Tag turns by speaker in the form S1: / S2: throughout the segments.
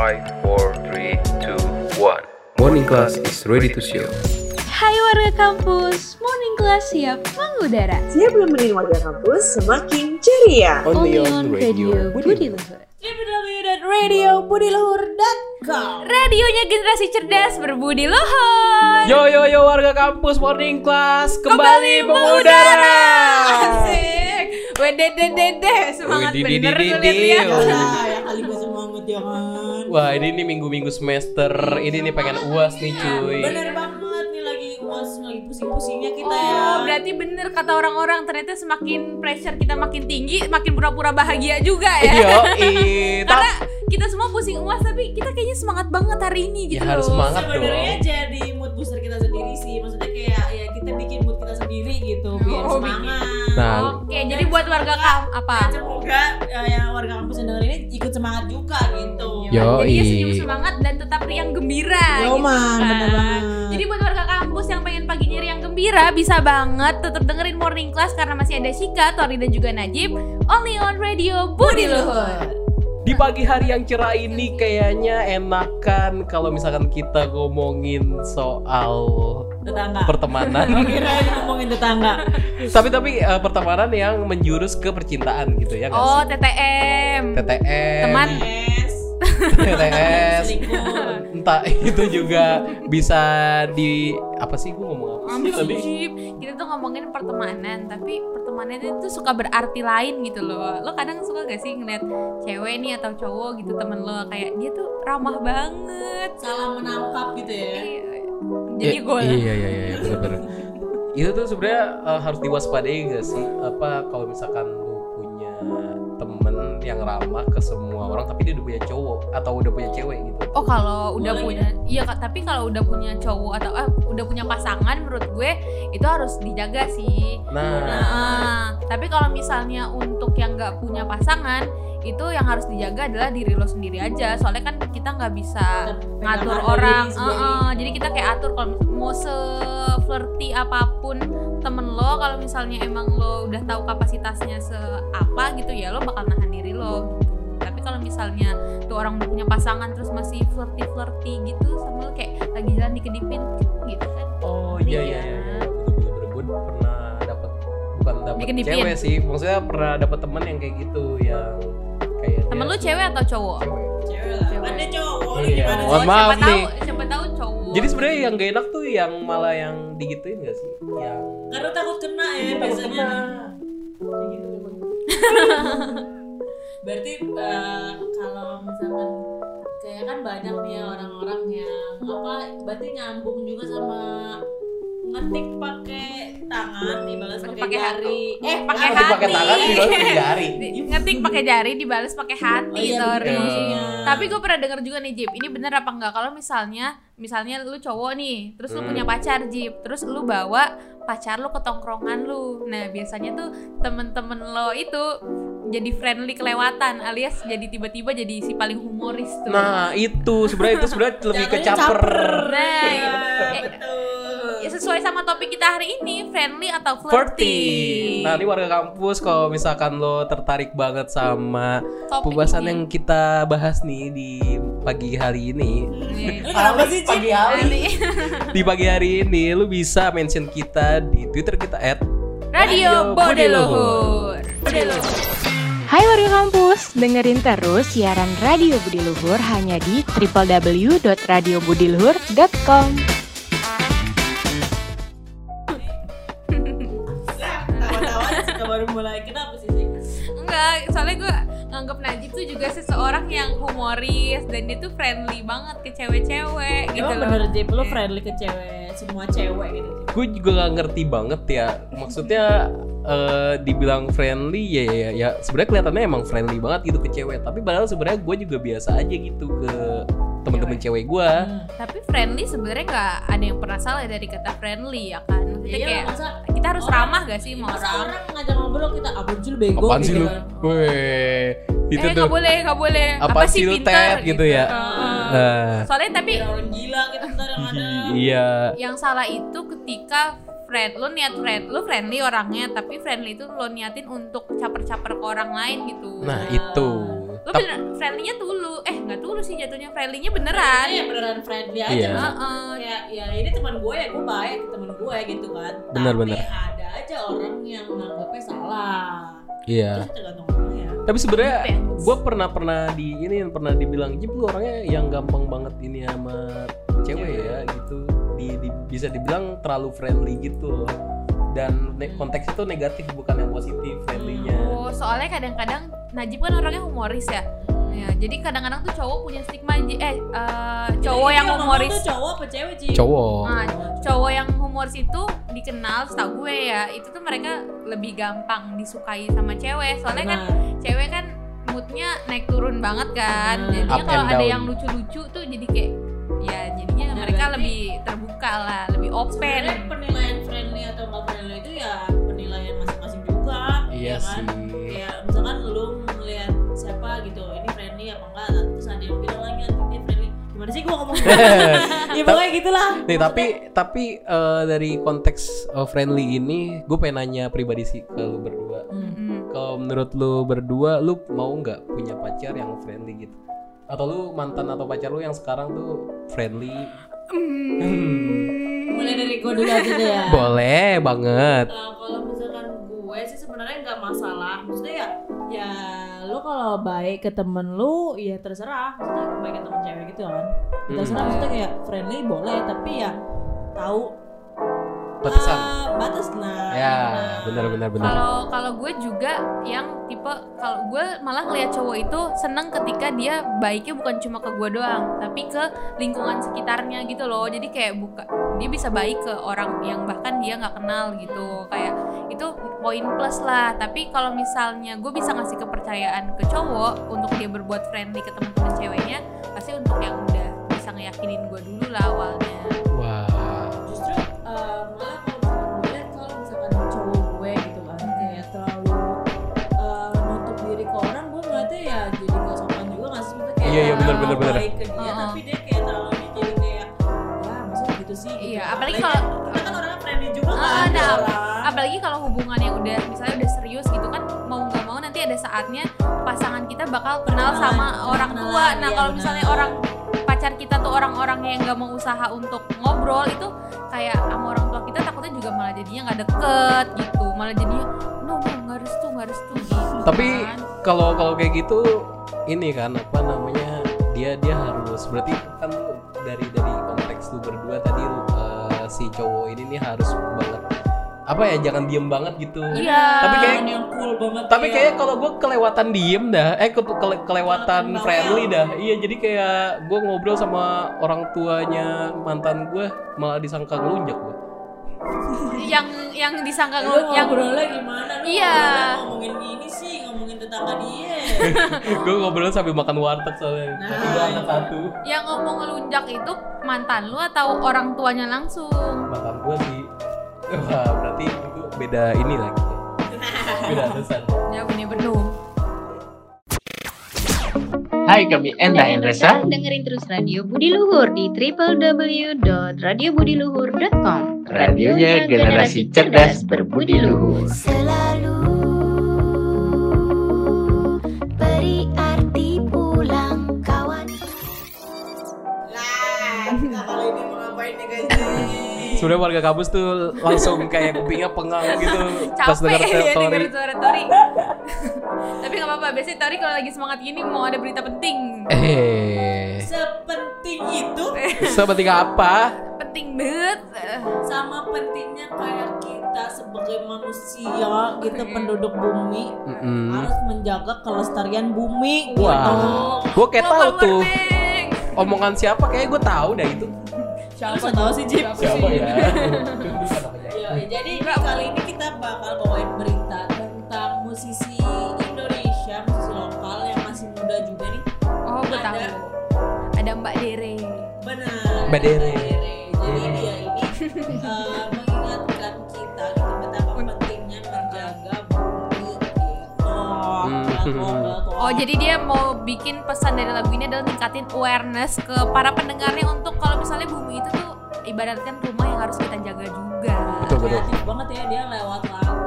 S1: 5, 4, 3, 2, 1.
S2: Morning class is ready to show.
S3: Hai warga kampus, morning class siap mengudara.
S4: Siap nemenin warga kampus semakin ceria.
S2: Only on radio
S3: Budi Luhur.
S4: www.radiobudiluhur.com
S3: Radionya generasi cerdas berbudi luhur.
S2: Yo yo yo warga kampus morning class kembali, mengudara.
S3: Asik. Wedededede, semangat bener
S2: didih,
S3: gue
S4: ya kali gue semangat ya kan.
S2: Wah ini nih minggu-minggu semester ini nih pengen uas nih cuy.
S4: Bener banget nih lagi uas lagi pusing-pusingnya kita ya.
S3: Oh, berarti bener kata orang-orang ternyata semakin pressure kita makin tinggi, makin pura-pura bahagia juga ya.
S2: Yo
S3: Karena kita semua pusing uas tapi kita kayaknya semangat banget hari ini gitu
S2: Ya, harus semangat.
S4: Sebenarnya jadi mood booster kita sendiri sih. Maksudnya kayak ya kita bikin mood kita sendiri gitu biar
S3: Oh,
S4: semangat.
S2: Nah.
S3: Kam apa?
S4: Dan semoga eh, yang warga kampus yang denger ini ikut semangat juga gitu.
S2: Yo.
S3: Jadi ya senyum semangat dan tetap riang gembira.
S4: Yo,
S3: gitu
S4: man,
S3: kan.
S4: bener banget.
S3: Jadi buat warga kampus yang pengen paginya riang gembira bisa banget tetap dengerin morning class karena masih ada Shika, Tori dan juga Najib. Only on Radio Budi Luhur.
S2: Di pagi hari yang cerah ini kayaknya enakan kalau misalkan kita ngomongin soal
S4: Tetangga.
S2: pertemanan.
S4: Kirain ngomongin tetangga.
S2: tapi tapi eh, pertemanan yang menjurus ke percintaan gitu ya
S3: Oh,
S2: sih?
S3: TTM.
S2: TTM,
S3: Teman.
S2: TTS, entah itu juga bisa di apa sih gue ngomong apa sih tadi?
S3: Kita tuh ngomongin pertemanan, tapi pertemanan itu suka berarti lain gitu loh. Lo kadang suka gak sih ngeliat cewek nih atau cowok gitu temen lo kayak dia tuh ramah banget.
S4: Salah menangkap gitu ya.
S3: Iya. Jadi
S2: I-
S3: gue
S2: Iya iya iya benar-benar. itu tuh sebenarnya eh, harus diwaspadai gak sih? Apa kalau misalkan temen yang ramah ke semua orang tapi dia udah punya cowok atau udah punya cewek gitu?
S3: Oh kalau udah
S4: Boleh
S3: punya, iya kak. Tapi kalau udah punya cowok atau eh, udah punya pasangan, menurut gue itu harus dijaga sih.
S2: Nah,
S3: Nah, tapi kalau misalnya untuk yang nggak punya pasangan, itu yang harus dijaga adalah diri lo sendiri aja. Soalnya kan kita nggak bisa ngatur
S4: Pegangan
S3: orang.
S4: sendiri.
S3: Heeh, jadi kita kayak atur kalau mau se flirty apa pun temen lo, kalau misalnya emang lo udah tahu kapasitasnya seapa gitu ya, lo bakal nahan diri lo. Gitu. Tapi kalau misalnya tuh orang udah punya pasangan terus masih flirty flirty gitu, sama lo kayak lagi jalan dikedipin gitu kan.
S2: oh iya iya iya. iya. Bener-bener gue pernah dapet bukan dapet
S3: Dikedipin.
S2: cewek sih, maksudnya pernah dapet temen yang kayak gitu yang kayak
S3: Temen lo cewek atau cowok?
S2: cewek.
S4: Cewek lah. Ada cowok lu
S2: Iya.
S4: gimana sih?
S2: maaf
S3: siapa tahu,
S2: nih.
S3: siapa tahu cowok.
S2: Jadi sebenarnya yang gak enak tuh yang malah yang digituin gak sih? Yang
S4: Karena takut kena ya biasanya.
S2: Kayak gitu.
S4: Berarti eh, kalau misalkan kayak kan banyak nih ya orang-orang yang apa berarti nyambung juga sama ngetik pakai tangan dibalas pakai jari.
S3: Eh, pakai
S2: Ngetik pakai
S3: hati.
S2: tangan dibalas pakai jari.
S3: Ngetik pakai jari dibalas pakai hati
S4: Oh iya,
S3: sorry.
S4: bener maksudnya.
S3: Tapi gue pernah denger juga nih Jip, ini bener apa enggak kalau misalnya misalnya lu cowok nih, terus lu
S2: Hmm.
S3: punya pacar Jip, terus lu bawa pacar lu ke tongkrongan lu. Nah, biasanya tuh temen-temen lo itu jadi friendly kelewatan alias jadi tiba-tiba jadi si paling humoris tuh.
S2: Nah itu sebenarnya itu sebenarnya lebih ke
S4: Jatuhnya
S2: caper.
S3: Nah,
S4: Iya, betul.
S3: Sesuai sama topik kita hari ini, friendly atau
S2: Flirty. Nah ini warga kampus kalau misalkan lo tertarik banget sama
S3: Topik
S2: pembahasan
S3: ini.
S2: yang kita bahas nih di pagi hari ini.
S4: Lu kenapa sih?
S2: Pagi hari.
S3: Ini.
S2: Di pagi hari ini lo bisa mention kita di Twitter kita at
S3: Radio Bode Luhur. Bode Luhur.
S5: Hai warga kampus, dengerin terus siaran Radio Budi Luhur hanya di www.radiobudiluhur.com.
S4: baru mulai. Kita apa sih sih?
S3: Enggak, soalnya gue nganggep Najib tuh juga seseorang yang humoris dan dia tuh friendly banget ke cewek-cewek gitu
S4: Emang
S3: loh.
S4: bener Jip, lu friendly ke cewek, semua cewek gitu
S2: gue juga gak ngerti banget ya maksudnya eh, dibilang friendly ya ya, ya. sebenarnya kelihatannya emang friendly banget gitu ke cewek tapi padahal sebenarnya gue juga biasa aja gitu ke temen-temen cewek gue
S4: Hmm.
S3: Tapi friendly sebenarnya nggak ada yang pernah salah dari kata friendly ya kan. Maksudnya
S4: Iya,
S3: kayak
S4: masa
S3: kita harus
S4: orang-
S3: ramah gak sih sama
S4: masa
S3: orang?
S4: orang ngajak ngobrol kita apa sih lu bego
S2: apaan sih
S4: gitu
S2: lu
S4: kan.
S2: Weh, itu
S3: eh
S2: tuh
S3: nggak boleh nggak boleh.
S2: Apa sih lu,
S3: pintar
S2: Ted? Gitu ya?
S3: Heeh.
S2: Nah,
S3: Soalnya tapi
S4: orang gila kita ntar yang ada
S2: iya
S3: yang salah itu ketika friend lu niat friend lu friendly orangnya tapi friendly itu lo niatin untuk caper-caper ke orang lain gitu
S2: nah itu Tap-
S3: bener friendly-nya dulu. Eh, nggak dulu sih jatuhnya friendly-nya beneran.
S4: Iya beneran friendly aja.
S2: Iya.
S4: Maksudnya
S3: Heeh.
S4: Kayak ya ini teman gue ya gue baik teman gue gitu kan.
S2: Benar,
S4: Tapi
S2: benar.
S4: ada aja orang yang nganggapnya salah.
S2: Iya.
S4: Tergantung orangnya.
S2: Tapi sebenarnya
S3: Depends.
S2: gue pernah pernah di ini pernah dibilang Jip lu orangnya yang gampang banget ini sama cewek ya gitu. Di, di- bisa dibilang terlalu friendly gitu loh. Dan ne- konteks itu negatif bukan yang positif friendly-nya.
S3: Oh, soalnya kadang-kadang Najib kan orangnya humoris ya. Ya, jadi kadang-kadang tuh cowok punya stigma eh eh, cowok
S4: Jadi
S3: yang humoris.
S4: tuh cowok apa cewek sih?
S2: Cowok.
S3: Nah, cowok yang humoris itu dikenal setahu gue ya, itu tuh mereka lebih gampang disukai sama cewek. Soalnya kan cewek kan moodnya naik turun banget kan.
S4: Hmm.
S3: Jadinya kalau ada yang lucu-lucu tuh jadi kayak ya jadinya
S4: Nah,
S3: mereka
S4: berarti-
S3: lebih terbuka lah, lebih open.
S4: Sebenarnya penilaian friendly atau nggak friendly itu ya penilaian masing-masing juga.
S2: Iya
S4: ya kan?
S2: sih.
S4: Kayak misalkan lu Gua ngomong? ya pokoknya gitulah.
S2: Nih tapi tapi eh, dari konteks eh, friendly ini gue pengen nanya pribadi sih ke lu berdua.
S3: Mm-mm.
S2: Kalau menurut lu berdua, lu mau nggak punya pacar yang friendly gitu? Atau lu mantan atau pacar lu yang sekarang tuh friendly? Hmm.
S4: Mulai dari gua dulu aja deh ya.
S2: Boleh banget.
S4: Uh, kalau misalkan gue sih sebenarnya nggak masalah maksudnya ya ya lu kalau baik ke temen lu ya terserah maksudnya baik ke temen cewek gitu kan
S2: Hmm.
S4: terserah maksudnya kayak friendly boleh tapi ya tahu
S2: Batasan.
S4: uh, batas nah
S2: Ya,
S4: nah.
S2: benar benar benar.
S3: Kalau kalau gue juga yang tipe kalau gue malah ngeliat cowok itu seneng ketika dia baiknya bukan cuma ke gue doang, tapi ke lingkungan sekitarnya gitu loh. Jadi kayak buka dia bisa baik ke orang yang bahkan dia nggak kenal gitu. Kayak poin plus lah. Tapi kalau misalnya gue bisa ngasih kepercayaan ke cowok untuk dia berbuat friendly ke teman-teman ceweknya, pasti untuk yang udah bisa ngeyakinin gue dulu lah awalnya.
S2: Wah.
S4: justru uh, malah kalau misalkan gue liat kalau misalkan cowok gue gitu kan kayak terlalu uh, nutup diri ke orang gue ngeliatnya ya jadi gak sopan juga gak sih kayak
S2: Iya, iya, benar, benar, benar.
S4: baik ke dia
S3: saatnya pasangan kita bakal kenal
S4: Kenalan,
S3: sama
S4: kenalan,
S3: orang tua. Nah
S4: iya,
S3: kalau misalnya orang pacar kita tuh orang-orang yang nggak mau usaha untuk ngobrol itu kayak sama orang tua kita takutnya juga malah jadinya nggak deket gitu. Malah jadinya no no nggak restu nggak restu gitu
S2: Tapi
S3: kan.
S2: kalau kalau kayak gitu ini kan apa namanya dia dia harus berarti kan dari dari konteks lu berdua tadi lu, eh, si cowok ini nih harus banget apa ya jangan diem banget gitu.
S3: iya
S2: Tapi kayak-
S4: yang cool banget
S2: Tapi
S4: kayak-
S2: kayak kalau gue kelewatan diem dah, eh ke- kele- kelewatan
S4: Kelewatan
S2: friendly dah. Iya jadi kayak gue ngobrol sama orang tuanya mantan gue malah disangka ngelunjak gue.
S3: yang yang disangka
S4: lu
S3: ngelu- yang
S4: ngobrolnya gimana lu
S3: Iya.
S4: ngobrolnya ngomongin ini sih ngomongin tetangga dia
S2: gue ngobrol sambil makan warteg soalnya.
S4: Nah,
S2: Tapi gue anak satu.
S3: yang ngomong ngelunjak itu mantan lu atau orang tuanya langsung
S2: Mantan gue sih. Wah berarti itu beda ini lagi. Beda alasan.
S3: ya bener bener
S6: Hai, kami Enda Endresa.
S5: Dengerin terus Radio Budi Luhur di www.radiobudiluhur.com.
S6: Radionya generasi cerdas berbudi luhur.
S7: Selalu
S2: Sebenarnya warga kampus tuh langsung kayak kupingnya pengang gitu. Pas denger
S3: ya denger suara Tori tapi nggak apa-apa biasanya Tori kalau lagi semangat gini mau ada berita penting.
S2: Eh,
S4: Sepenting itu
S2: seperti apa?
S3: penting banget.
S4: Sama pentingnya kayak kita sebagai manusia gitu penduduk bumi
S2: Mm-mm.
S4: harus menjaga kelestarian bumi
S2: Wah,
S4: gitu.
S2: gue kayak tahu tuh. Omongan siapa? Kayak gue tahu dah itu.
S4: Siapa tahu sih Jip?
S2: Siapa ya?
S4: Iya, jadi kali ini kita bakal bawain berita tentang musisi Indonesia, musisi lokal yang masih muda juga nih.
S3: oh gue tahu
S4: Ada.
S3: ada Mbak Dere
S4: Benar.
S2: Mbak Dere.
S4: Jadi dia ini eh,
S3: oh jadi dia mau bikin pesan dari lagu ini adalah ningkatin awareness ke para pendengarnya untuk kalau misalnya bumi itu tuh ibaratkan rumah yang harus kita jaga juga
S2: Betul, betul.
S4: kreatif banget ya dia lewat lagu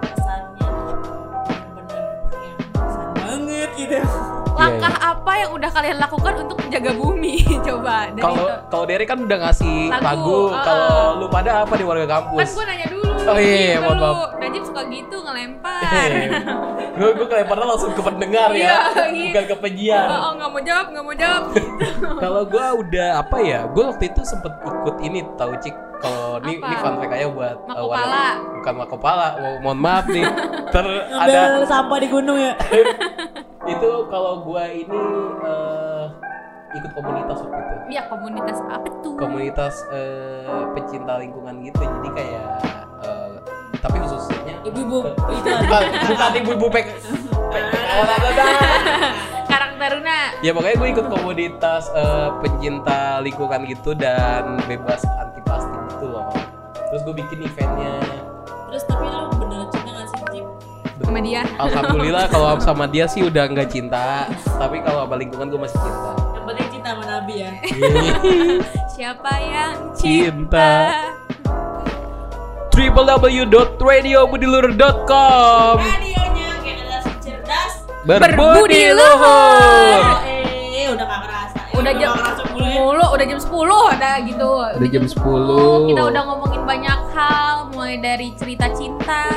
S4: pesannya bener-bener yang pesan banget gitu
S3: langkah apa yang udah kalian lakukan untuk menjaga bumi coba dari
S2: Kalau kalau Derek kan udah ngasih
S3: Lagu,
S2: lagu.
S3: ah.
S2: Kalau lu pada apa di warga
S3: kan
S2: kampus?
S3: gue nanya dulu
S2: Oh iya, iya, mohon
S3: lu.
S2: maaf.
S3: Najib suka gitu ngelempar
S2: gue gue kelemparnya langsung ke pendengar ya,
S3: Iya, iya.
S2: bukan ke penyiar.
S3: oh oh, nggak mau jawab nggak mau jawab
S2: Kalau gue udah apa ya? Gue waktu itu sempet ikut ini tahu cik. Kalau ini ini fun fact aja buat uh,
S3: Makopala.
S2: warga- bukan makopala. Mo- mohon maaf nih. Ter ada
S4: sampah di gunung ya.
S2: itu kalau gue ini eh, ikut komunitas waktu itu.
S3: Iya komunitas apa tuh
S2: Komunitas eh, pecinta lingkungan gitu. Jadi kayak eh, tapi khususnya
S4: Ibu-ibu. itu
S2: bukan bukan ibu-ibu pek.
S3: Karang Taruna.
S2: Ya pokoknya gue ikut komunitas eh, pencinta lingkungan gitu dan bebas anti plastik gitu loh. Terus gue bikin eventnya.
S4: Terus tapi lu beneran cinta gak sih Cip?
S3: sama dia.
S2: Alhamdulillah kalau sama dia sih udah nggak cinta. Tapi kalau sama lingkungan gue masih cinta.
S4: Yang penting cinta sama Nabi ya.
S3: siapa yang
S2: Cinta.
S3: cinta
S2: www.radiobudilur.com
S4: Radionya generasi cerdas.
S2: berbudi luhur
S4: Eh, udah gak kerasa. Ya,
S3: udah jam
S4: gak kerasa mulu
S3: mulu udah jam 10 ada gitu
S2: Udah jam 10.
S3: kita udah ngomongin banyak hal mulai dari cerita cinta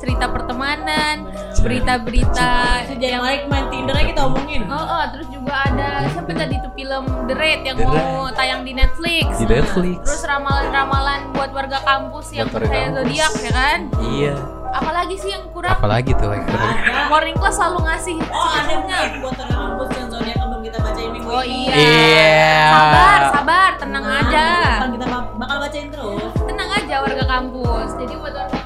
S3: cerita pertemanan berita-berita
S4: Sejak Malik main Tinder aja kita omongin.
S3: Oh, oh, terus juga ada siapa tadi tuh film The Raid yang
S2: The
S3: mau tayang di Netflix.
S2: Di Netflix.
S3: Terus ramalan-ramalan buat warga kampus yang
S2: Buat warga
S3: percaya
S2: kampus.
S3: zodiak ya kan?
S2: iya
S3: Apalagi sih yang kurang?
S2: apalagi tuh like,
S4: Ada.
S3: Morning class selalu ngasih.
S4: Oh ada buat orang kampus yang zodiak yang belum kita bacain minggu
S3: Oh
S4: ini.
S3: iya.
S2: Iya.
S3: Sabar, sabar, tenang
S4: Nah,
S3: aja.
S4: Bakal kita ba- bakal bacain terus.
S3: Tenang aja warga kampus. Jadi buat warga kampus yang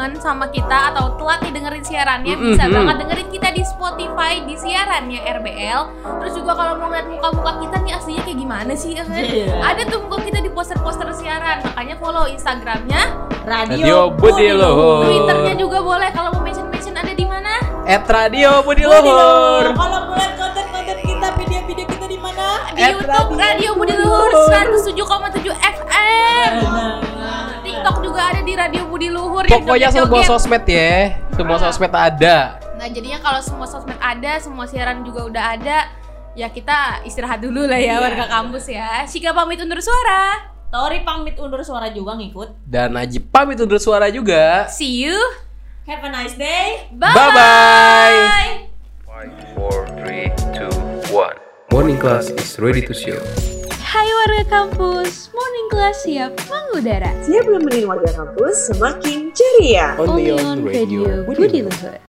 S3: kangen sama kita atau telat nih dengerin siarannya
S2: Mm-mm,
S3: bisa
S2: mm.
S3: banget dengerin kita di Spotify di siarannya RBL. Terus juga kalau mau ngeliat muka-muka kita nih aslinya kayak gimana sih ya kan?
S4: Iya.
S3: Ada tuh muka kita di poster-poster siaran. Makanya follow Instagramnya,
S2: Radio Budi Luhur.
S3: Twitternya juga boleh. Kalau mau mention-mention ada di mana?
S2: at radio budi luhur
S4: Kalau mau lihat konten-konten kita, video-video kita di mana?
S3: Di YouTube Radio Budi Luhur 107,7 FM. TikTok juga ada di Radio Budi Luhur yang
S2: pokoknya semua sosmed ya semua sosmed ada
S3: Nah jadinya kalau semua sosmed ada, semua siaran juga udah ada, ya kita istirahat dulu lah ya warga kampus ya. Shika pamit undur suara.
S4: Tori pamit undur suara juga ngikut.
S2: dan Najib pamit undur suara juga
S3: See you.
S4: Have a nice day.
S3: Bye.
S2: bye bye
S1: Five, four, three, two, one. Morning class is ready to show.
S5: Hai warga kampus, morning class siap mengudara.
S8: Siap nemenin warga kampus semakin ceria.
S5: Only on Radio Budi Luhur.